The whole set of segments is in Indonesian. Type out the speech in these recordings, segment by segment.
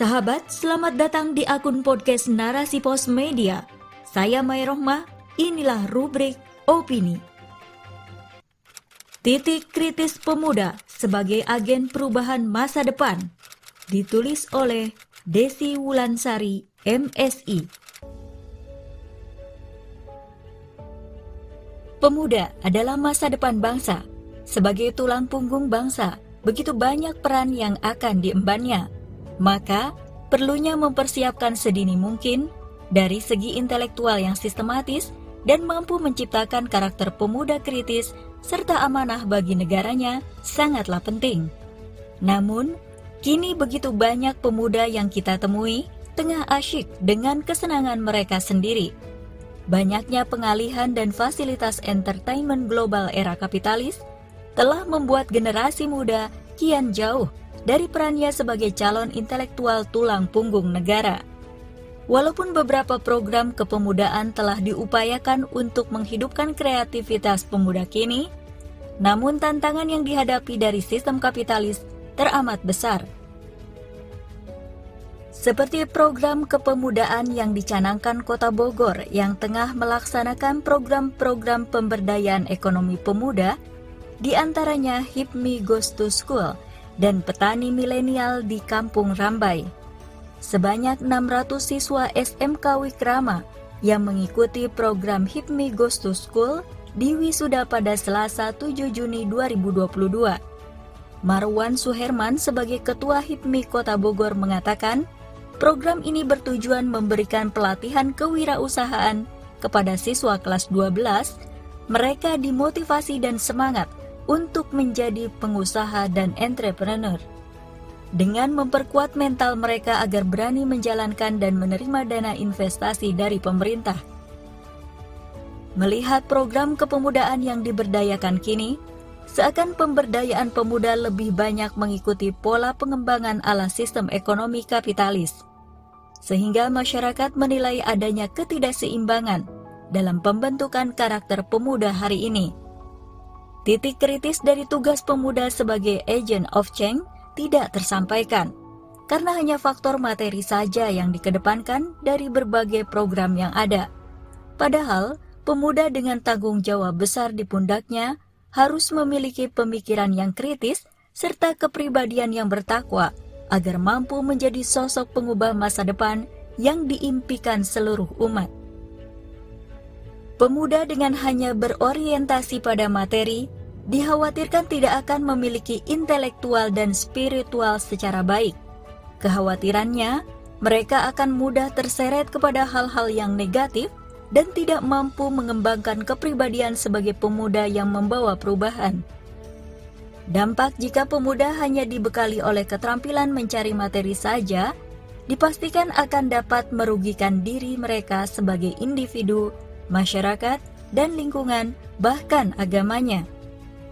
Sahabat, selamat datang di akun podcast Narasi Pos Media. Saya Mai Rohmah, inilah rubrik Opini. Titik kritis pemuda sebagai agen perubahan masa depan. Ditulis oleh Desi Wulansari, MSI. Pemuda adalah masa depan bangsa. Sebagai tulang punggung bangsa, begitu banyak peran yang akan diembannya maka, perlunya mempersiapkan sedini mungkin dari segi intelektual yang sistematis dan mampu menciptakan karakter pemuda kritis serta amanah bagi negaranya sangatlah penting. Namun, kini begitu banyak pemuda yang kita temui tengah asyik dengan kesenangan mereka sendiri. Banyaknya pengalihan dan fasilitas entertainment global era kapitalis telah membuat generasi muda kian jauh dari perannya sebagai calon intelektual tulang punggung negara. Walaupun beberapa program kepemudaan telah diupayakan untuk menghidupkan kreativitas pemuda kini, namun tantangan yang dihadapi dari sistem kapitalis teramat besar. Seperti program kepemudaan yang dicanangkan Kota Bogor yang tengah melaksanakan program-program pemberdayaan ekonomi pemuda, di antaranya HIPMI Goes to School – dan petani milenial di Kampung Rambai. Sebanyak 600 siswa SMK Wikrama yang mengikuti program HIPMI Goes to School di wisuda pada Selasa 7 Juni 2022. Marwan Suherman sebagai Ketua HIPMI Kota Bogor mengatakan, program ini bertujuan memberikan pelatihan kewirausahaan kepada siswa kelas 12, mereka dimotivasi dan semangat untuk menjadi pengusaha dan entrepreneur. Dengan memperkuat mental mereka agar berani menjalankan dan menerima dana investasi dari pemerintah. Melihat program kepemudaan yang diberdayakan kini, seakan pemberdayaan pemuda lebih banyak mengikuti pola pengembangan ala sistem ekonomi kapitalis, sehingga masyarakat menilai adanya ketidakseimbangan dalam pembentukan karakter pemuda hari ini. Titik kritis dari tugas pemuda sebagai agent of change tidak tersampaikan, karena hanya faktor materi saja yang dikedepankan dari berbagai program yang ada. Padahal, pemuda dengan tanggung jawab besar di pundaknya harus memiliki pemikiran yang kritis serta kepribadian yang bertakwa agar mampu menjadi sosok pengubah masa depan yang diimpikan seluruh umat. Pemuda dengan hanya berorientasi pada materi dikhawatirkan tidak akan memiliki intelektual dan spiritual secara baik. Kekhawatirannya, mereka akan mudah terseret kepada hal-hal yang negatif dan tidak mampu mengembangkan kepribadian sebagai pemuda yang membawa perubahan. Dampak jika pemuda hanya dibekali oleh keterampilan mencari materi saja, dipastikan akan dapat merugikan diri mereka sebagai individu masyarakat, dan lingkungan, bahkan agamanya.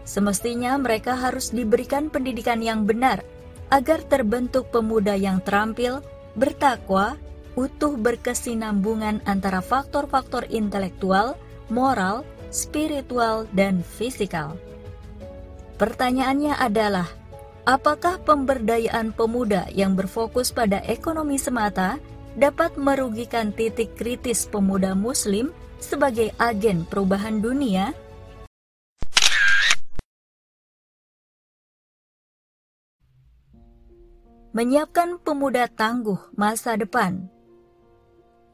Semestinya mereka harus diberikan pendidikan yang benar agar terbentuk pemuda yang terampil, bertakwa, utuh berkesinambungan antara faktor-faktor intelektual, moral, spiritual, dan fisikal. Pertanyaannya adalah, apakah pemberdayaan pemuda yang berfokus pada ekonomi semata dapat merugikan titik kritis pemuda Muslim sebagai agen perubahan dunia, menyiapkan pemuda tangguh masa depan.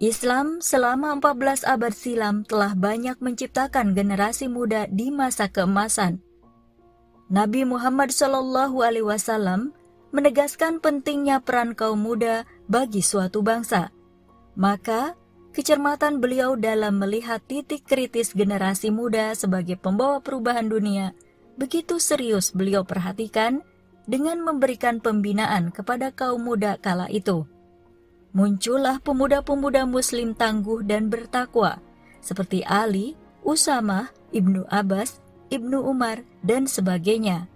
Islam selama 14 abad silam telah banyak menciptakan generasi muda di masa keemasan. Nabi Muhammad Shallallahu Alaihi Wasallam menegaskan pentingnya peran kaum muda bagi suatu bangsa. Maka, kecermatan beliau dalam melihat titik kritis generasi muda sebagai pembawa perubahan dunia begitu serius beliau perhatikan dengan memberikan pembinaan kepada kaum muda kala itu. Muncullah pemuda-pemuda muslim tangguh dan bertakwa seperti Ali, Usama, Ibnu Abbas, Ibnu Umar, dan sebagainya.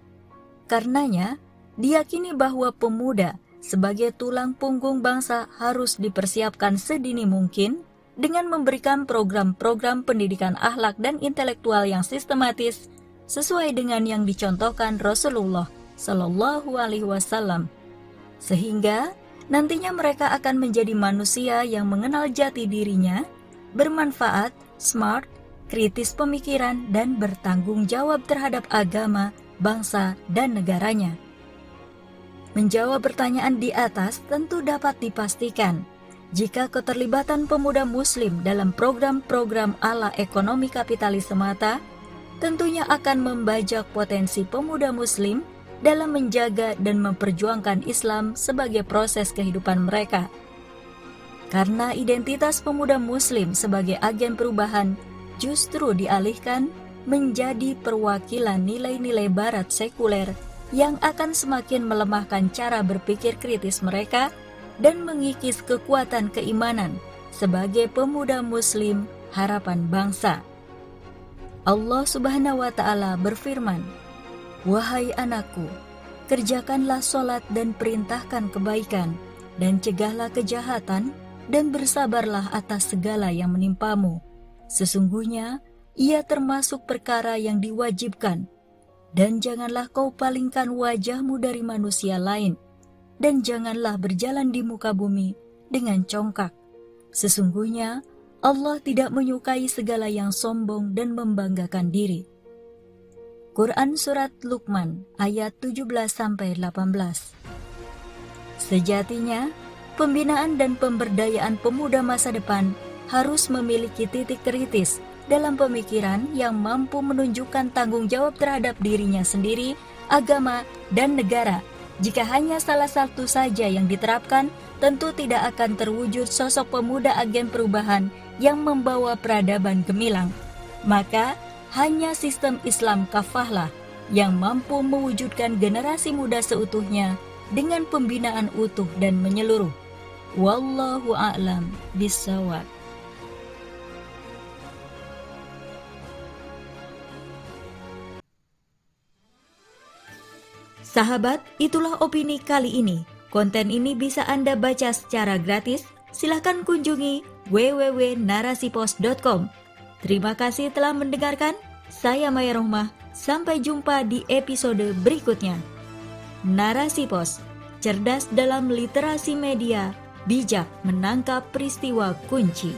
Karenanya, diyakini bahwa pemuda sebagai tulang punggung bangsa harus dipersiapkan sedini mungkin dengan memberikan program-program pendidikan akhlak dan intelektual yang sistematis sesuai dengan yang dicontohkan Rasulullah Shallallahu Alaihi Wasallam, sehingga nantinya mereka akan menjadi manusia yang mengenal jati dirinya, bermanfaat, smart, kritis pemikiran, dan bertanggung jawab terhadap agama, bangsa, dan negaranya. Menjawab pertanyaan di atas tentu dapat dipastikan jika keterlibatan pemuda muslim dalam program-program ala ekonomi kapitalis semata tentunya akan membajak potensi pemuda muslim dalam menjaga dan memperjuangkan Islam sebagai proses kehidupan mereka. Karena identitas pemuda muslim sebagai agen perubahan justru dialihkan menjadi perwakilan nilai-nilai barat sekuler yang akan semakin melemahkan cara berpikir kritis mereka dan mengikis kekuatan keimanan sebagai pemuda muslim harapan bangsa. Allah Subhanahu wa taala berfirman, Wahai anakku, kerjakanlah solat dan perintahkan kebaikan, dan cegahlah kejahatan, dan bersabarlah atas segala yang menimpamu. Sesungguhnya, ia termasuk perkara yang diwajibkan. Dan janganlah kau palingkan wajahmu dari manusia lain, dan janganlah berjalan di muka bumi dengan congkak. Sesungguhnya, Allah tidak menyukai segala yang sombong dan membanggakan diri. Quran Surat Luqman ayat 17-18 Sejatinya, pembinaan dan pemberdayaan pemuda masa depan harus memiliki titik kritis dalam pemikiran yang mampu menunjukkan tanggung jawab terhadap dirinya sendiri, agama, dan negara. Jika hanya salah satu saja yang diterapkan, tentu tidak akan terwujud sosok pemuda agen perubahan yang membawa peradaban gemilang. Maka, hanya sistem Islam kafahlah yang mampu mewujudkan generasi muda seutuhnya dengan pembinaan utuh dan menyeluruh. Wallahu a'lam bisawab. Sahabat, itulah opini kali ini. Konten ini bisa Anda baca secara gratis. Silahkan kunjungi www.narasipos.com Terima kasih telah mendengarkan. Saya Maya Rohmah. Sampai jumpa di episode berikutnya. Narasi Pos, cerdas dalam literasi media, bijak menangkap peristiwa kunci.